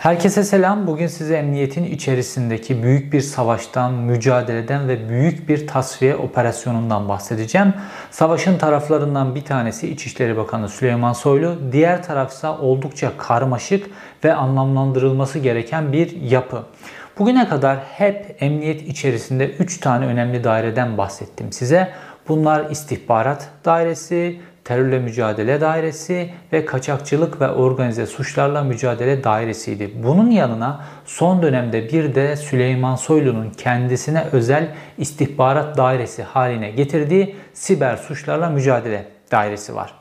Herkese selam. Bugün size emniyetin içerisindeki büyük bir savaştan, mücadeleden ve büyük bir tasfiye operasyonundan bahsedeceğim. Savaşın taraflarından bir tanesi İçişleri Bakanı Süleyman Soylu, diğer tarafsa oldukça karmaşık ve anlamlandırılması gereken bir yapı. Bugüne kadar hep emniyet içerisinde 3 tane önemli daireden bahsettim size. Bunlar istihbarat dairesi, Terörle Mücadele Dairesi ve Kaçakçılık ve Organize Suçlarla Mücadele Dairesiydi. Bunun yanına son dönemde bir de Süleyman Soylu'nun kendisine özel istihbarat dairesi haline getirdiği Siber Suçlarla Mücadele Dairesi var.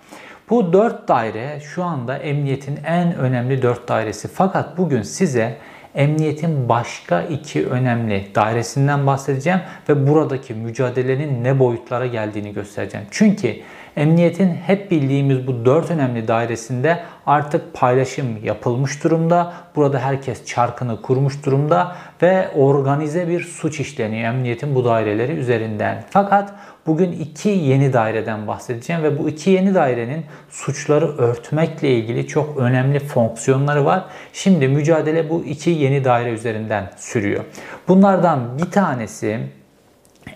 Bu dört daire şu anda emniyetin en önemli dört dairesi. Fakat bugün size emniyetin başka iki önemli dairesinden bahsedeceğim ve buradaki mücadelenin ne boyutlara geldiğini göstereceğim. Çünkü Emniyetin hep bildiğimiz bu dört önemli dairesinde artık paylaşım yapılmış durumda. Burada herkes çarkını kurmuş durumda ve organize bir suç işleniyor emniyetin bu daireleri üzerinden. Fakat bugün iki yeni daireden bahsedeceğim ve bu iki yeni dairenin suçları örtmekle ilgili çok önemli fonksiyonları var. Şimdi mücadele bu iki yeni daire üzerinden sürüyor. Bunlardan bir tanesi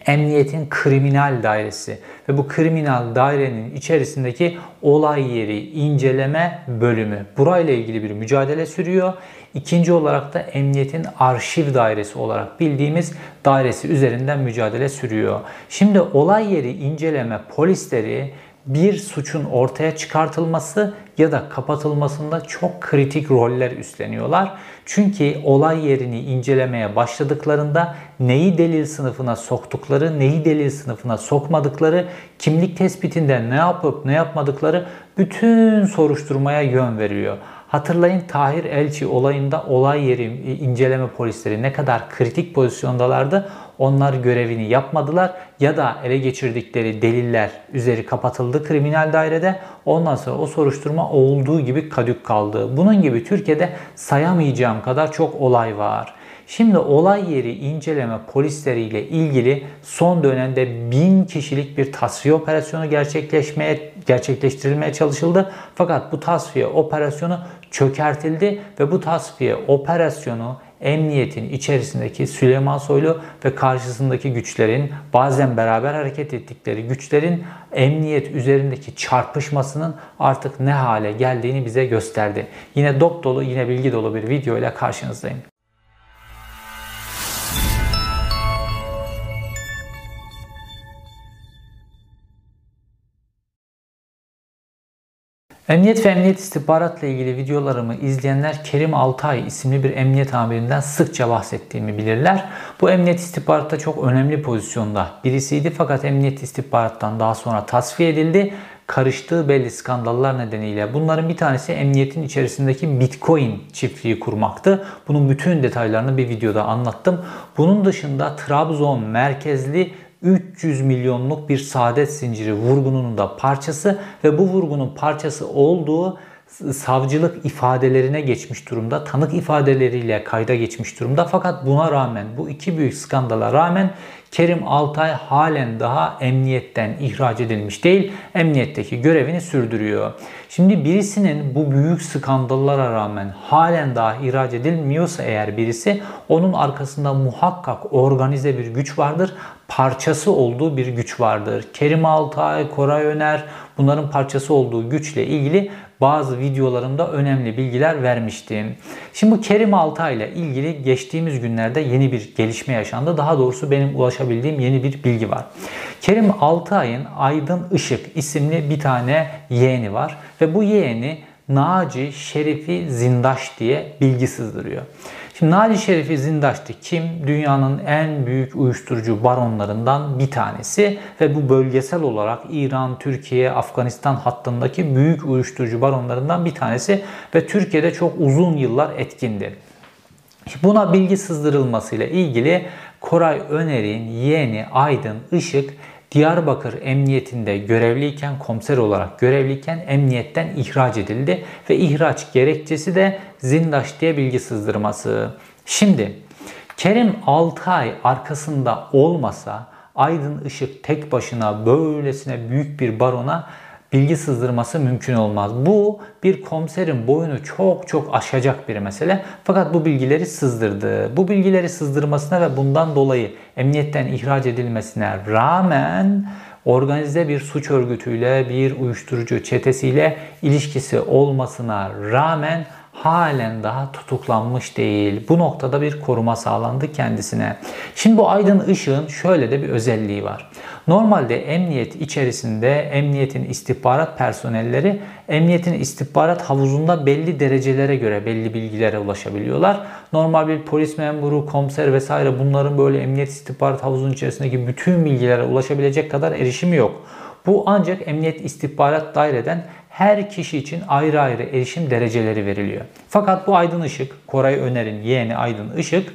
Emniyetin kriminal dairesi ve bu kriminal dairenin içerisindeki olay yeri inceleme bölümü. Burayla ilgili bir mücadele sürüyor. İkinci olarak da emniyetin arşiv dairesi olarak bildiğimiz dairesi üzerinden mücadele sürüyor. Şimdi olay yeri inceleme polisleri bir suçun ortaya çıkartılması ya da kapatılmasında çok kritik roller üstleniyorlar. Çünkü olay yerini incelemeye başladıklarında neyi delil sınıfına soktukları, neyi delil sınıfına sokmadıkları, kimlik tespitinde ne yapıp ne yapmadıkları bütün soruşturmaya yön veriyor. Hatırlayın Tahir Elçi olayında olay yeri inceleme polisleri ne kadar kritik pozisyondalardı. Onlar görevini yapmadılar ya da ele geçirdikleri deliller üzeri kapatıldı kriminal dairede. Ondan sonra o soruşturma olduğu gibi kadük kaldı. Bunun gibi Türkiye'de sayamayacağım kadar çok olay var. Şimdi olay yeri inceleme polisleriyle ilgili son dönemde bin kişilik bir tasfiye operasyonu gerçekleşmeye gerçekleştirilmeye çalışıldı. Fakat bu tasfiye operasyonu çökertildi ve bu tasfiye operasyonu emniyetin içerisindeki Süleyman Soylu ve karşısındaki güçlerin bazen beraber hareket ettikleri güçlerin emniyet üzerindeki çarpışmasının artık ne hale geldiğini bize gösterdi. Yine dop dolu, yine bilgi dolu bir video ile karşınızdayım. Emniyet ve emniyet istihbaratla ilgili videolarımı izleyenler Kerim Altay isimli bir emniyet amirinden sıkça bahsettiğimi bilirler. Bu emniyet istihbaratta çok önemli pozisyonda birisiydi fakat emniyet istihbarattan daha sonra tasfiye edildi. Karıştığı belli skandallar nedeniyle bunların bir tanesi emniyetin içerisindeki Bitcoin çiftliği kurmaktı. Bunun bütün detaylarını bir videoda anlattım. Bunun dışında Trabzon merkezli 300 milyonluk bir saadet zinciri vurgununun da parçası ve bu vurgunun parçası olduğu savcılık ifadelerine geçmiş durumda. Tanık ifadeleriyle kayda geçmiş durumda. Fakat buna rağmen bu iki büyük skandala rağmen Kerim Altay halen daha emniyetten ihraç edilmiş değil. Emniyetteki görevini sürdürüyor. Şimdi birisinin bu büyük skandallara rağmen halen daha ihraç edilmiyorsa eğer birisi onun arkasında muhakkak organize bir güç vardır. Parçası olduğu bir güç vardır. Kerim Altay, Koray Öner bunların parçası olduğu güçle ilgili bazı videolarımda önemli bilgiler vermiştim. Şimdi bu Kerim Altay ile ilgili geçtiğimiz günlerde yeni bir gelişme yaşandı. Daha doğrusu benim ulaşabildiğim yeni bir bilgi var. Kerim Altay'ın Aydın Işık isimli bir tane yeğeni var ve bu yeğeni Naci Şerifi Zindaş diye bilgi sızdırıyor. Şimdi Naci Şerifi Zindaş'tı kim? Dünyanın en büyük uyuşturucu baronlarından bir tanesi ve bu bölgesel olarak İran, Türkiye, Afganistan hattındaki büyük uyuşturucu baronlarından bir tanesi ve Türkiye'de çok uzun yıllar etkindi. Buna bilgi sızdırılmasıyla ilgili Koray Öner'in yeğeni Aydın Işık Diyarbakır Emniyetinde görevliyken, komiser olarak görevliyken emniyetten ihraç edildi ve ihraç gerekçesi de Zindaş diye bilgi sızdırması. Şimdi Kerim 6 ay arkasında olmasa Aydın Işık tek başına böylesine büyük bir barona bilgi sızdırması mümkün olmaz. Bu bir komiserin boyunu çok çok aşacak bir mesele. Fakat bu bilgileri sızdırdı. Bu bilgileri sızdırmasına ve bundan dolayı emniyetten ihraç edilmesine rağmen organize bir suç örgütüyle, bir uyuşturucu çetesiyle ilişkisi olmasına rağmen halen daha tutuklanmış değil. Bu noktada bir koruma sağlandı kendisine. Şimdi bu Aydın Işık'ın şöyle de bir özelliği var. Normalde emniyet içerisinde emniyetin istihbarat personelleri emniyetin istihbarat havuzunda belli derecelere göre belli bilgilere ulaşabiliyorlar. Normal bir polis memuru, komiser vesaire bunların böyle emniyet istihbarat havuzunun içerisindeki bütün bilgilere ulaşabilecek kadar erişimi yok. Bu ancak Emniyet istihbarat Daireden her kişi için ayrı ayrı erişim dereceleri veriliyor. Fakat bu Aydın Işık, Koray Öner'in yeğeni Aydın Işık,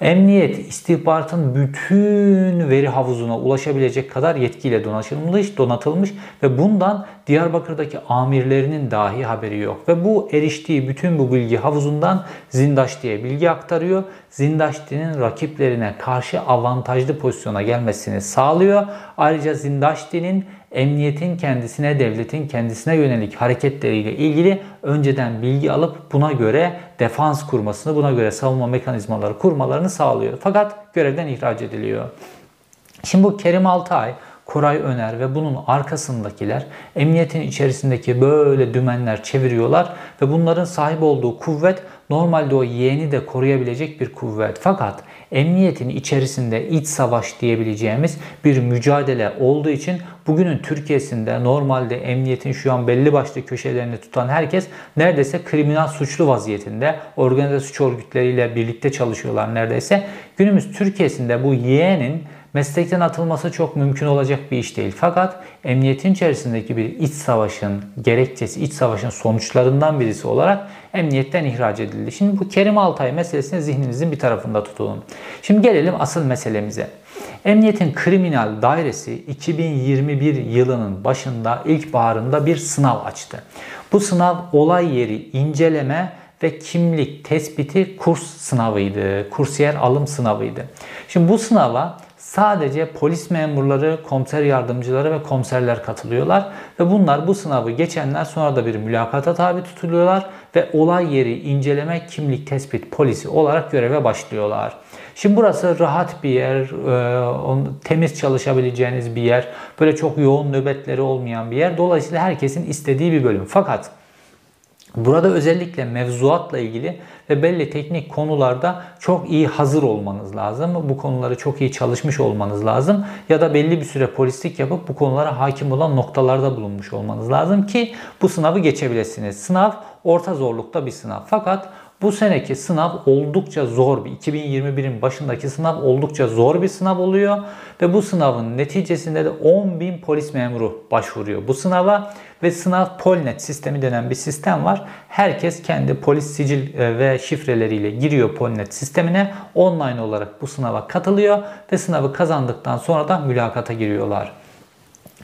Emniyet istihbaratın bütün veri havuzuna ulaşabilecek kadar yetkiyle donatılmış, donatılmış ve bundan Diyarbakır'daki amirlerinin dahi haberi yok. Ve bu eriştiği bütün bu bilgi havuzundan Zindaş diye bilgi aktarıyor. Zindaşti'nin rakiplerine karşı avantajlı pozisyona gelmesini sağlıyor. Ayrıca Zindaşti'nin emniyetin kendisine, devletin kendisine yönelik hareketleriyle ilgili önceden bilgi alıp buna göre defans kurmasını, buna göre savunma mekanizmaları kurmalarını sağlıyor. Fakat görevden ihraç ediliyor. Şimdi bu Kerim Altay, Koray Öner ve bunun arkasındakiler emniyetin içerisindeki böyle dümenler çeviriyorlar ve bunların sahip olduğu kuvvet normalde o yeğeni de koruyabilecek bir kuvvet. Fakat emniyetin içerisinde iç savaş diyebileceğimiz bir mücadele olduğu için bugünün Türkiye'sinde normalde emniyetin şu an belli başlı köşelerini tutan herkes neredeyse kriminal suçlu vaziyetinde. Organize suç örgütleriyle birlikte çalışıyorlar neredeyse. Günümüz Türkiye'sinde bu yeğenin meslekten atılması çok mümkün olacak bir iş değil. Fakat emniyetin içerisindeki bir iç savaşın gerekçesi, iç savaşın sonuçlarından birisi olarak emniyetten ihraç edildi. Şimdi bu Kerim Altay meselesini zihninizin bir tarafında tutun. Şimdi gelelim asıl meselemize. Emniyetin kriminal dairesi 2021 yılının başında ilkbaharında bir sınav açtı. Bu sınav olay yeri inceleme ve kimlik tespiti kurs sınavıydı. Kursiyer alım sınavıydı. Şimdi bu sınava sadece polis memurları, komiser yardımcıları ve komiserler katılıyorlar. Ve bunlar bu sınavı geçenler sonra da bir mülakata tabi tutuluyorlar ve olay yeri inceleme kimlik tespit polisi olarak göreve başlıyorlar. Şimdi burası rahat bir yer, e, temiz çalışabileceğiniz bir yer, böyle çok yoğun nöbetleri olmayan bir yer. Dolayısıyla herkesin istediği bir bölüm. Fakat Burada özellikle mevzuatla ilgili ve belli teknik konularda çok iyi hazır olmanız lazım. Bu konuları çok iyi çalışmış olmanız lazım. Ya da belli bir süre polislik yapıp bu konulara hakim olan noktalarda bulunmuş olmanız lazım ki bu sınavı geçebilirsiniz. Sınav orta zorlukta bir sınav. Fakat bu seneki sınav oldukça zor bir 2021'in başındaki sınav oldukça zor bir sınav oluyor ve bu sınavın neticesinde de 10 bin polis memuru başvuruyor bu sınava ve sınav Polnet sistemi denen bir sistem var. Herkes kendi polis sicil e, ve şifreleriyle giriyor Polnet sistemine online olarak bu sınava katılıyor ve sınavı kazandıktan sonra da mülakata giriyorlar.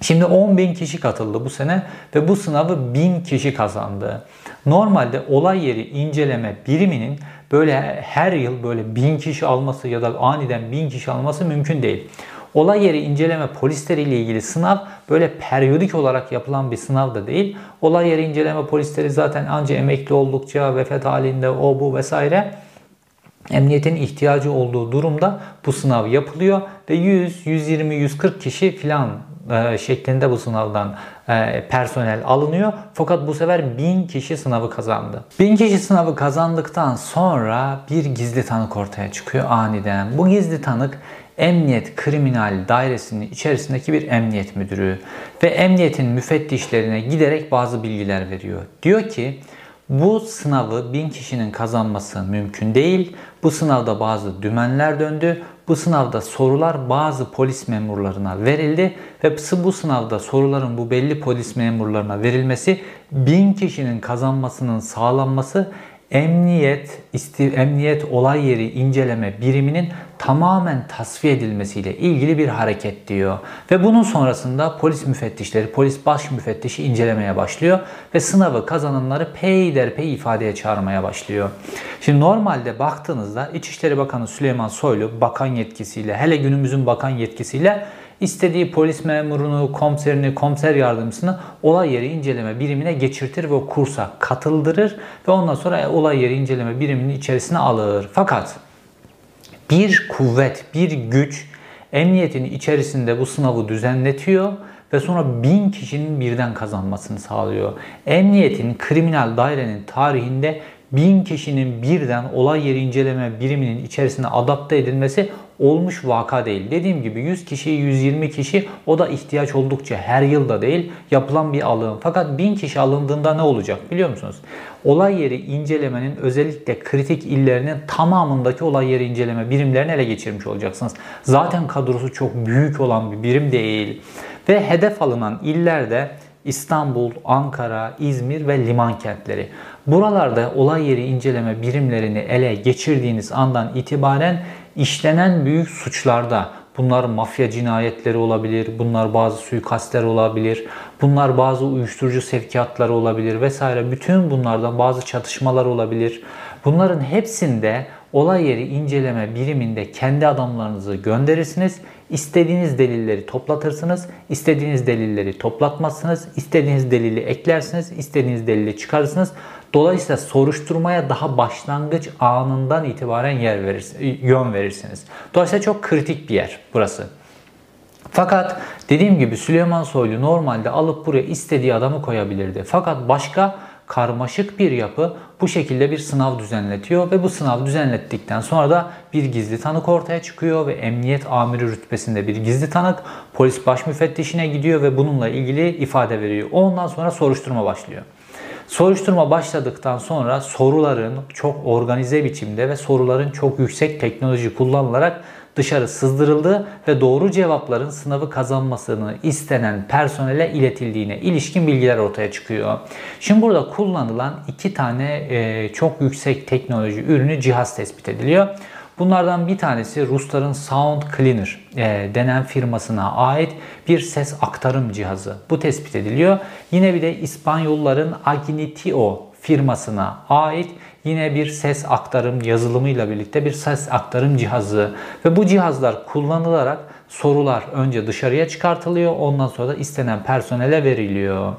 Şimdi 10 bin kişi katıldı bu sene ve bu sınavı 1000 kişi kazandı. Normalde olay yeri inceleme biriminin böyle her yıl böyle 1000 kişi alması ya da aniden 1000 kişi alması mümkün değil. Olay yeri inceleme polisleriyle ilgili sınav böyle periyodik olarak yapılan bir sınav da değil. Olay yeri inceleme polisleri zaten anca emekli oldukça, vefat halinde o bu vesaire emniyetin ihtiyacı olduğu durumda bu sınav yapılıyor ve 100, 120, 140 kişi filan şeklinde bu sınavdan e, personel alınıyor. Fakat bu sefer 1000 kişi sınavı kazandı. 1000 kişi sınavı kazandıktan sonra bir gizli tanık ortaya çıkıyor aniden. Bu gizli tanık Emniyet Kriminal Dairesi'nin içerisindeki bir emniyet müdürü ve emniyetin müfettişlerine giderek bazı bilgiler veriyor. Diyor ki bu sınavı bin kişinin kazanması mümkün değil. Bu sınavda bazı dümenler döndü. Bu sınavda sorular bazı polis memurlarına verildi ve bu sınavda soruların bu belli polis memurlarına verilmesi bin kişinin kazanmasının sağlanması emniyet, emniyet olay yeri inceleme biriminin tamamen tasfiye edilmesiyle ilgili bir hareket diyor. Ve bunun sonrasında polis müfettişleri, polis baş müfettişi incelemeye başlıyor ve sınavı kazananları peyderpey ifadeye çağırmaya başlıyor. Şimdi normalde baktığınızda İçişleri Bakanı Süleyman Soylu bakan yetkisiyle, hele günümüzün bakan yetkisiyle istediği polis memurunu, komiserini, komiser yardımcısını olay yeri inceleme birimine geçirtir ve o kursa katıldırır ve ondan sonra olay yeri inceleme biriminin içerisine alır. Fakat bir kuvvet, bir güç emniyetin içerisinde bu sınavı düzenletiyor ve sonra bin kişinin birden kazanmasını sağlıyor. Emniyetin kriminal dairenin tarihinde bin kişinin birden olay yeri inceleme biriminin içerisine adapte edilmesi olmuş vaka değil. Dediğim gibi 100 kişi, 120 kişi o da ihtiyaç oldukça her yılda değil yapılan bir alım. Fakat 1000 kişi alındığında ne olacak biliyor musunuz? Olay yeri incelemenin özellikle kritik illerinin tamamındaki olay yeri inceleme birimlerini ele geçirmiş olacaksınız. Zaten kadrosu çok büyük olan bir birim değil. Ve hedef alınan illerde İstanbul, Ankara, İzmir ve liman kentleri. Buralarda olay yeri inceleme birimlerini ele geçirdiğiniz andan itibaren işlenen büyük suçlarda bunlar mafya cinayetleri olabilir, bunlar bazı suikastler olabilir, bunlar bazı uyuşturucu sevkiyatları olabilir vesaire. Bütün bunlardan bazı çatışmalar olabilir. Bunların hepsinde olay yeri inceleme biriminde kendi adamlarınızı gönderirsiniz. İstediğiniz delilleri toplatırsınız, istediğiniz delilleri toplatmazsınız, istediğiniz delili eklersiniz, istediğiniz delili çıkarırsınız. Dolayısıyla soruşturmaya daha başlangıç anından itibaren yer verirsiniz, yön verirsiniz. Dolayısıyla çok kritik bir yer burası. Fakat dediğim gibi Süleyman Soylu normalde alıp buraya istediği adamı koyabilirdi. Fakat başka karmaşık bir yapı bu şekilde bir sınav düzenletiyor ve bu sınav düzenlettikten sonra da bir gizli tanık ortaya çıkıyor ve emniyet amiri rütbesinde bir gizli tanık polis baş müfettişine gidiyor ve bununla ilgili ifade veriyor. Ondan sonra soruşturma başlıyor. Soruşturma başladıktan sonra soruların çok organize biçimde ve soruların çok yüksek teknoloji kullanılarak dışarı sızdırıldı ve doğru cevapların sınavı kazanmasını istenen personele iletildiğine ilişkin bilgiler ortaya çıkıyor. Şimdi burada kullanılan iki tane e, çok yüksek teknoloji ürünü cihaz tespit ediliyor. Bunlardan bir tanesi Rusların Sound Cleaner e, denen firmasına ait bir ses aktarım cihazı. Bu tespit ediliyor. Yine bir de İspanyolların Agnitio firmasına ait yine bir ses aktarım yazılımıyla birlikte bir ses aktarım cihazı ve bu cihazlar kullanılarak sorular önce dışarıya çıkartılıyor ondan sonra da istenen personele veriliyor.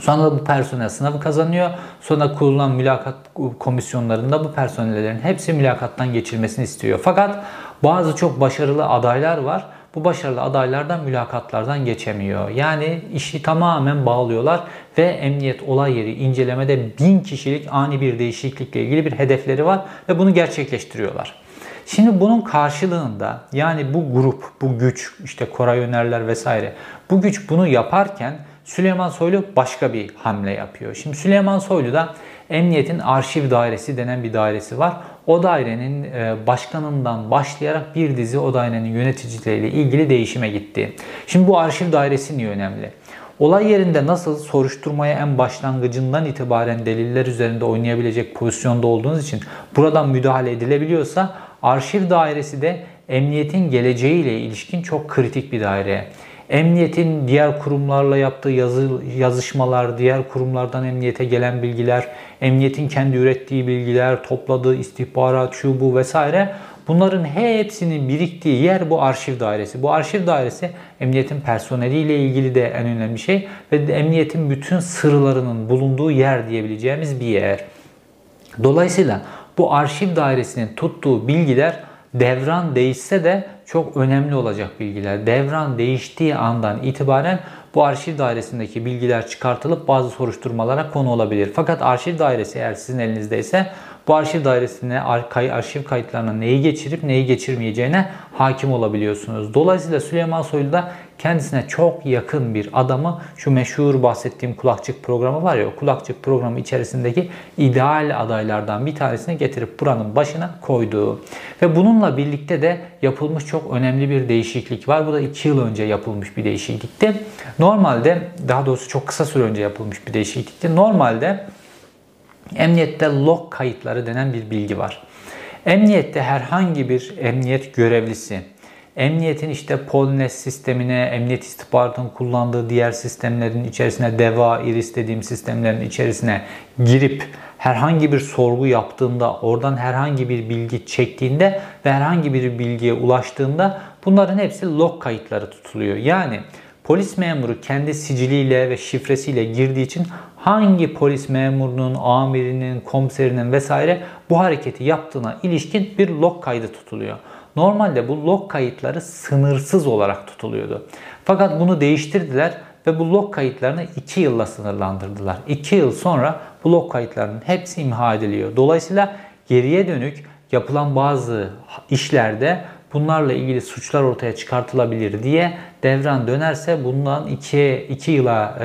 Sonra bu personel sınavı kazanıyor. Sonra kurulan mülakat komisyonlarında bu personellerin hepsi mülakattan geçilmesini istiyor. Fakat bazı çok başarılı adaylar var. Bu başarılı adaylardan mülakatlardan geçemiyor. Yani işi tamamen bağlıyorlar ve emniyet olay yeri incelemede bin kişilik ani bir değişiklikle ilgili bir hedefleri var ve bunu gerçekleştiriyorlar. Şimdi bunun karşılığında yani bu grup, bu güç, işte Koray Önerler vesaire bu güç bunu yaparken Süleyman Soylu başka bir hamle yapıyor. Şimdi Süleyman Soylu da Emniyetin Arşiv Dairesi denen bir dairesi var. O dairenin e, başkanından başlayarak bir dizi o dairenin yöneticileriyle ilgili değişime gitti. Şimdi bu arşiv dairesi niye önemli? Olay yerinde nasıl soruşturmaya en başlangıcından itibaren deliller üzerinde oynayabilecek pozisyonda olduğunuz için buradan müdahale edilebiliyorsa arşiv dairesi de emniyetin geleceğiyle ilişkin çok kritik bir daire. Emniyetin diğer kurumlarla yaptığı yazı, yazışmalar, diğer kurumlardan emniyete gelen bilgiler, emniyetin kendi ürettiği bilgiler, topladığı istihbarat, şu bu vesaire bunların hepsinin biriktiği yer bu arşiv dairesi. Bu arşiv dairesi emniyetin personeliyle ilgili de en önemli şey ve emniyetin bütün sırlarının bulunduğu yer diyebileceğimiz bir yer. Dolayısıyla bu arşiv dairesinin tuttuğu bilgiler devran değişse de çok önemli olacak bilgiler. Devran değiştiği andan itibaren bu arşiv dairesindeki bilgiler çıkartılıp bazı soruşturmalara konu olabilir. Fakat arşiv dairesi eğer sizin elinizdeyse bu arşiv dairesine arşiv kayıtlarına neyi geçirip neyi geçirmeyeceğine hakim olabiliyorsunuz. Dolayısıyla Süleyman Soylu da kendisine çok yakın bir adamı şu meşhur bahsettiğim kulakçık programı var ya o kulakçık programı içerisindeki ideal adaylardan bir tanesini getirip buranın başına koydu. Ve bununla birlikte de yapılmış çok önemli bir değişiklik var. Bu da 2 yıl önce yapılmış bir değişiklikti. Normalde daha doğrusu çok kısa süre önce yapılmış bir değişiklikti. Normalde emniyette log kayıtları denen bir bilgi var. Emniyette herhangi bir emniyet görevlisi Emniyetin işte Polnes sistemine, emniyet istihbaratının kullandığı diğer sistemlerin içerisine, DEVA, IRIS dediğim sistemlerin içerisine girip herhangi bir sorgu yaptığında, oradan herhangi bir bilgi çektiğinde ve herhangi bir bilgiye ulaştığında Bunların hepsi log kayıtları tutuluyor. Yani polis memuru kendi siciliyle ve şifresiyle girdiği için hangi polis memurunun, amirinin, komiserinin vesaire bu hareketi yaptığına ilişkin bir log kaydı tutuluyor. Normalde bu log kayıtları sınırsız olarak tutuluyordu. Fakat bunu değiştirdiler ve bu log kayıtlarını 2 yılla sınırlandırdılar. 2 yıl sonra bu log kayıtlarının hepsi imha ediliyor. Dolayısıyla geriye dönük yapılan bazı işlerde bunlarla ilgili suçlar ortaya çıkartılabilir diye devran dönerse bundan 2 2 yıla e,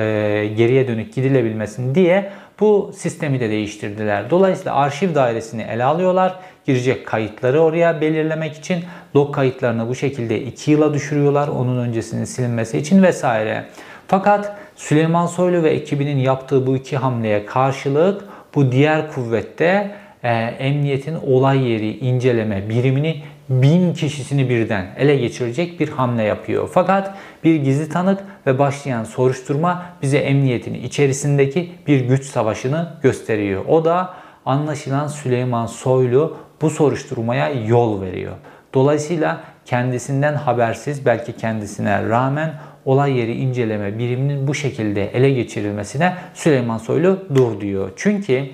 geriye dönük gidilebilmesin diye bu sistemi de değiştirdiler. Dolayısıyla arşiv dairesini ele alıyorlar. Girecek kayıtları oraya belirlemek için log kayıtlarını bu şekilde 2 yıla düşürüyorlar. Onun öncesinin silinmesi için vesaire. Fakat Süleyman Soylu ve ekibinin yaptığı bu iki hamleye karşılık bu diğer kuvvette e, emniyetin olay yeri inceleme birimini bin kişisini birden ele geçirecek bir hamle yapıyor. Fakat bir gizli tanık ve başlayan soruşturma bize emniyetin içerisindeki bir güç savaşını gösteriyor. O da anlaşılan Süleyman Soylu bu soruşturmaya yol veriyor. Dolayısıyla kendisinden habersiz belki kendisine rağmen olay yeri inceleme biriminin bu şekilde ele geçirilmesine Süleyman Soylu dur diyor. Çünkü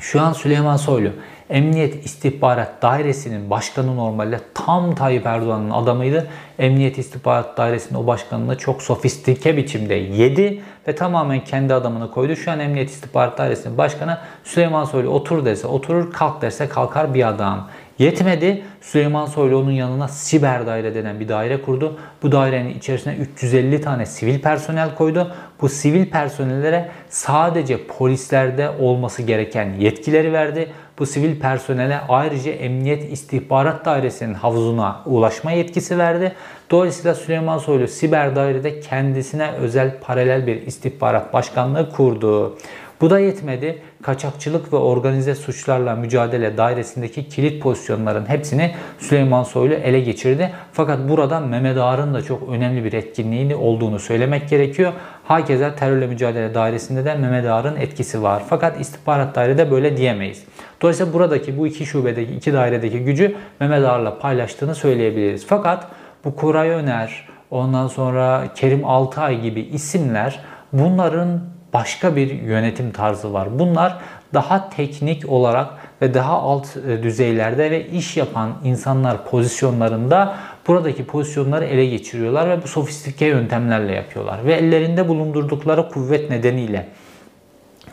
şu an Süleyman Soylu Emniyet İstihbarat Dairesi'nin başkanı normalde tam Tayyip Erdoğan'ın adamıydı. Emniyet İstihbarat Dairesi'nin o başkanını çok sofistike biçimde yedi ve tamamen kendi adamını koydu. Şu an Emniyet İstihbarat Dairesi'nin başkanı Süleyman Soylu otur dese oturur, kalk derse kalkar bir adam. Yetmedi. Süleyman Soylu onun yanına siber daire denen bir daire kurdu. Bu dairenin içerisine 350 tane sivil personel koydu. Bu sivil personellere sadece polislerde olması gereken yetkileri verdi. Bu sivil personele ayrıca Emniyet İstihbarat Dairesi'nin havuzuna ulaşma yetkisi verdi. Dolayısıyla Süleyman Soylu siber dairede kendisine özel paralel bir istihbarat başkanlığı kurdu. Bu da yetmedi. Kaçakçılık ve organize suçlarla mücadele dairesindeki kilit pozisyonların hepsini Süleyman Soylu ele geçirdi. Fakat burada Mehmet Ağar'ın da çok önemli bir etkinliğini olduğunu söylemek gerekiyor. Hakeza terörle mücadele dairesinde de Mehmet Ağar'ın etkisi var. Fakat istihbarat dairede böyle diyemeyiz. Dolayısıyla buradaki bu iki şubedeki, iki dairedeki gücü Mehmet Ağar'la paylaştığını söyleyebiliriz. Fakat bu Koray Öner, ondan sonra Kerim Altay gibi isimler bunların başka bir yönetim tarzı var. Bunlar daha teknik olarak ve daha alt e, düzeylerde ve iş yapan insanlar pozisyonlarında buradaki pozisyonları ele geçiriyorlar ve bu sofistike yöntemlerle yapıyorlar. Ve ellerinde bulundurdukları kuvvet nedeniyle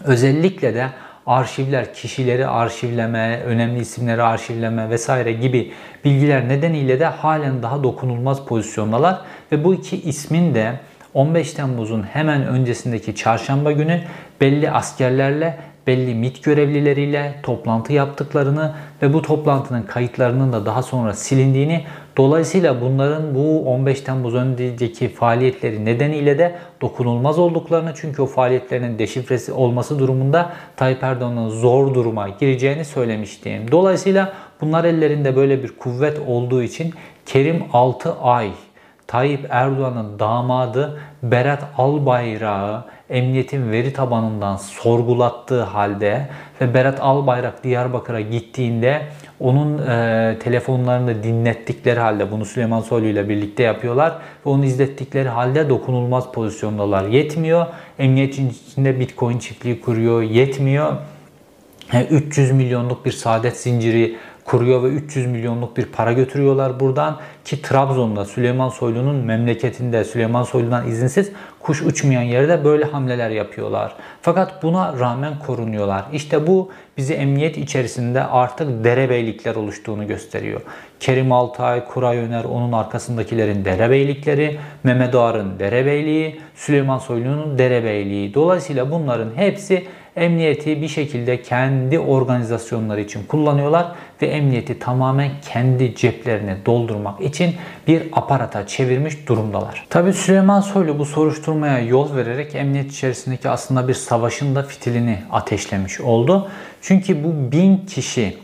özellikle de arşivler, kişileri arşivleme, önemli isimleri arşivleme vesaire gibi bilgiler nedeniyle de halen daha dokunulmaz pozisyondalar ve bu iki ismin de 15 Temmuz'un hemen öncesindeki çarşamba günü belli askerlerle belli MIT görevlileriyle toplantı yaptıklarını ve bu toplantının kayıtlarının da daha sonra silindiğini dolayısıyla bunların bu 15 Temmuz önceki faaliyetleri nedeniyle de dokunulmaz olduklarını çünkü o faaliyetlerinin deşifresi olması durumunda Tayyip Erdoğan'ın zor duruma gireceğini söylemiştim. Dolayısıyla bunlar ellerinde böyle bir kuvvet olduğu için Kerim 6 ay Tayyip Erdoğan'ın damadı Berat Albayrak'ı emniyetin veri tabanından sorgulattığı halde ve Berat Albayrak Diyarbakır'a gittiğinde onun e, telefonlarını dinlettikleri halde bunu Süleyman Soylu ile birlikte yapıyorlar ve onu izlettikleri halde dokunulmaz pozisyondalar. Yetmiyor. Emniyetin içinde Bitcoin çiftliği kuruyor. Yetmiyor. 300 milyonluk bir saadet zinciri kuruyor ve 300 milyonluk bir para götürüyorlar buradan ki Trabzon'da Süleyman Soylu'nun memleketinde Süleyman Soylu'dan izinsiz kuş uçmayan yerde böyle hamleler yapıyorlar. Fakat buna rağmen korunuyorlar. İşte bu bizi emniyet içerisinde artık derebeylikler oluştuğunu gösteriyor. Kerim Altay, Kuray Öner, onun arkasındakilerin derebeylikleri, Mehmet Ağar'ın derebeyliği, Süleyman Soylu'nun derebeyliği. Dolayısıyla bunların hepsi emniyeti bir şekilde kendi organizasyonları için kullanıyorlar ve emniyeti tamamen kendi ceplerine doldurmak için bir aparata çevirmiş durumdalar. Tabi Süleyman Soylu bu soruşturmaya yol vererek emniyet içerisindeki aslında bir savaşın da fitilini ateşlemiş oldu. Çünkü bu bin kişi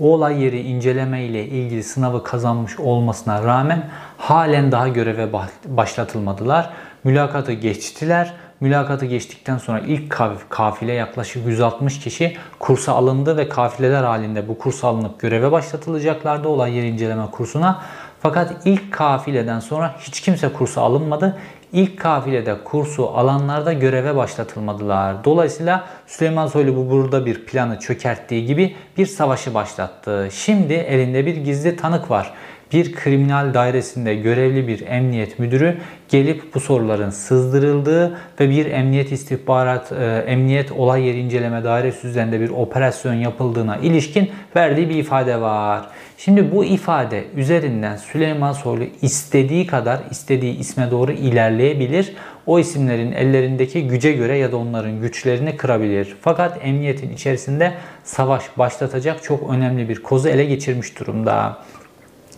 bu olay yeri inceleme ile ilgili sınavı kazanmış olmasına rağmen halen daha göreve başlatılmadılar. Mülakatı geçtiler Mülakatı geçtikten sonra ilk kafile yaklaşık 160 kişi kursa alındı ve kafileler halinde bu kursa alınıp göreve başlatılacaklardı olay yeri inceleme kursuna. Fakat ilk kafileden sonra hiç kimse kursu alınmadı. İlk kafilede kursu alanlar da göreve başlatılmadılar. Dolayısıyla Süleyman Soylu bu burada bir planı çökerttiği gibi bir savaşı başlattı. Şimdi elinde bir gizli tanık var bir kriminal dairesinde görevli bir emniyet müdürü gelip bu soruların sızdırıldığı ve bir emniyet istihbarat, e, emniyet olay yeri inceleme dairesi üzerinde bir operasyon yapıldığına ilişkin verdiği bir ifade var. Şimdi bu ifade üzerinden Süleyman Soylu istediği kadar istediği isme doğru ilerleyebilir. O isimlerin ellerindeki güce göre ya da onların güçlerini kırabilir. Fakat emniyetin içerisinde savaş başlatacak çok önemli bir kozu ele geçirmiş durumda.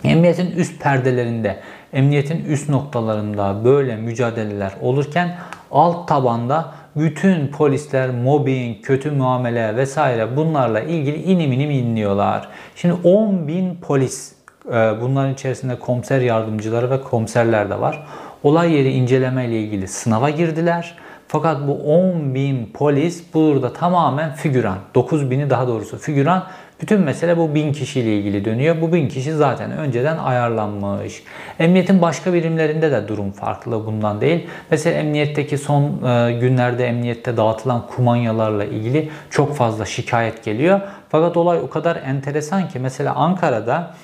Emniyetin üst perdelerinde, emniyetin üst noktalarında böyle mücadeleler olurken alt tabanda bütün polisler mobbing, kötü muamele vesaire bunlarla ilgili inim inim inliyorlar. Şimdi 10 bin polis, e, bunların içerisinde komiser yardımcıları ve komiserler de var. Olay yeri inceleme ile ilgili sınava girdiler. Fakat bu 10 bin polis burada tamamen figüran. 9 bini daha doğrusu figüran bütün mesele bu bin kişiyle ilgili dönüyor. Bu bin kişi zaten önceden ayarlanmış. Emniyetin başka birimlerinde de durum farklı bundan değil. Mesela emniyetteki son e, günlerde emniyette dağıtılan kumanyalarla ilgili çok fazla şikayet geliyor. Fakat olay o kadar enteresan ki mesela Ankara'da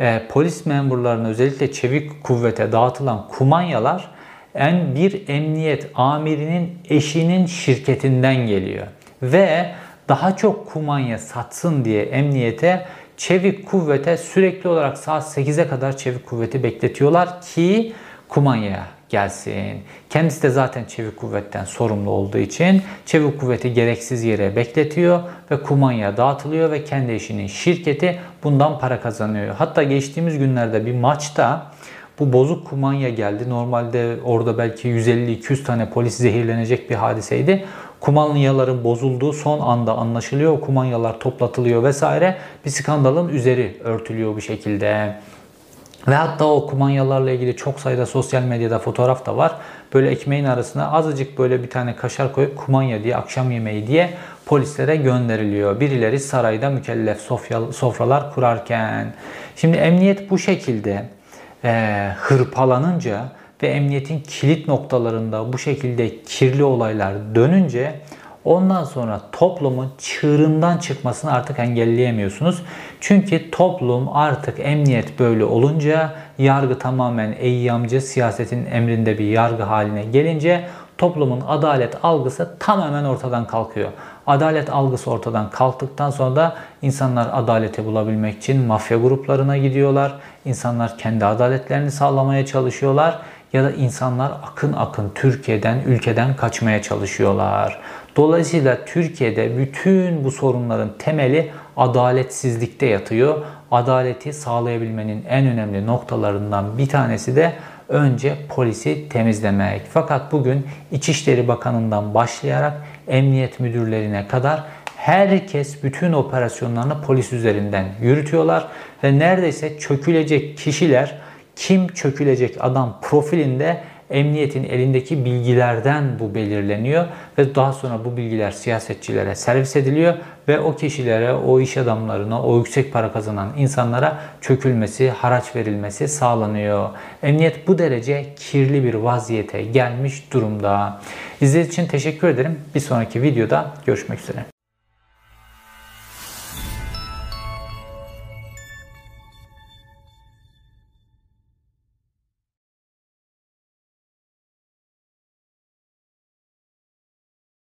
e, polis memurlarına özellikle çevik kuvvete dağıtılan kumanyalar en bir emniyet amirinin eşinin şirketinden geliyor. Ve daha çok kumanya satsın diye emniyete çevik kuvvete sürekli olarak saat 8'e kadar çevik kuvveti bekletiyorlar ki kumanya gelsin. Kendisi de zaten çevik kuvvetten sorumlu olduğu için çevik kuvveti gereksiz yere bekletiyor ve kumanya dağıtılıyor ve kendi eşinin şirketi bundan para kazanıyor. Hatta geçtiğimiz günlerde bir maçta bu bozuk kumanya geldi. Normalde orada belki 150-200 tane polis zehirlenecek bir hadiseydi kumanyaların bozulduğu son anda anlaşılıyor. Kumanyalar toplatılıyor vesaire. Bir skandalın üzeri örtülüyor bu şekilde. Ve hatta o kumanyalarla ilgili çok sayıda sosyal medyada fotoğraf da var. Böyle ekmeğin arasına azıcık böyle bir tane kaşar koyup kumanya diye akşam yemeği diye polislere gönderiliyor. Birileri sarayda mükellef sofralar kurarken. Şimdi emniyet bu şekilde e, hırpalanınca ve emniyetin kilit noktalarında bu şekilde kirli olaylar dönünce ondan sonra toplumun çığırından çıkmasını artık engelleyemiyorsunuz. Çünkü toplum artık emniyet böyle olunca yargı tamamen eyyamcı siyasetin emrinde bir yargı haline gelince toplumun adalet algısı tamamen ortadan kalkıyor. Adalet algısı ortadan kalktıktan sonra da insanlar adaleti bulabilmek için mafya gruplarına gidiyorlar. İnsanlar kendi adaletlerini sağlamaya çalışıyorlar ya da insanlar akın akın Türkiye'den, ülkeden kaçmaya çalışıyorlar. Dolayısıyla Türkiye'de bütün bu sorunların temeli adaletsizlikte yatıyor. Adaleti sağlayabilmenin en önemli noktalarından bir tanesi de önce polisi temizlemek. Fakat bugün İçişleri Bakanı'ndan başlayarak emniyet müdürlerine kadar herkes bütün operasyonlarını polis üzerinden yürütüyorlar ve neredeyse çökülecek kişiler kim çökülecek adam profilinde emniyetin elindeki bilgilerden bu belirleniyor ve daha sonra bu bilgiler siyasetçilere servis ediliyor ve o kişilere, o iş adamlarına, o yüksek para kazanan insanlara çökülmesi, haraç verilmesi sağlanıyor. Emniyet bu derece kirli bir vaziyete gelmiş durumda. İzlediğiniz için teşekkür ederim. Bir sonraki videoda görüşmek üzere.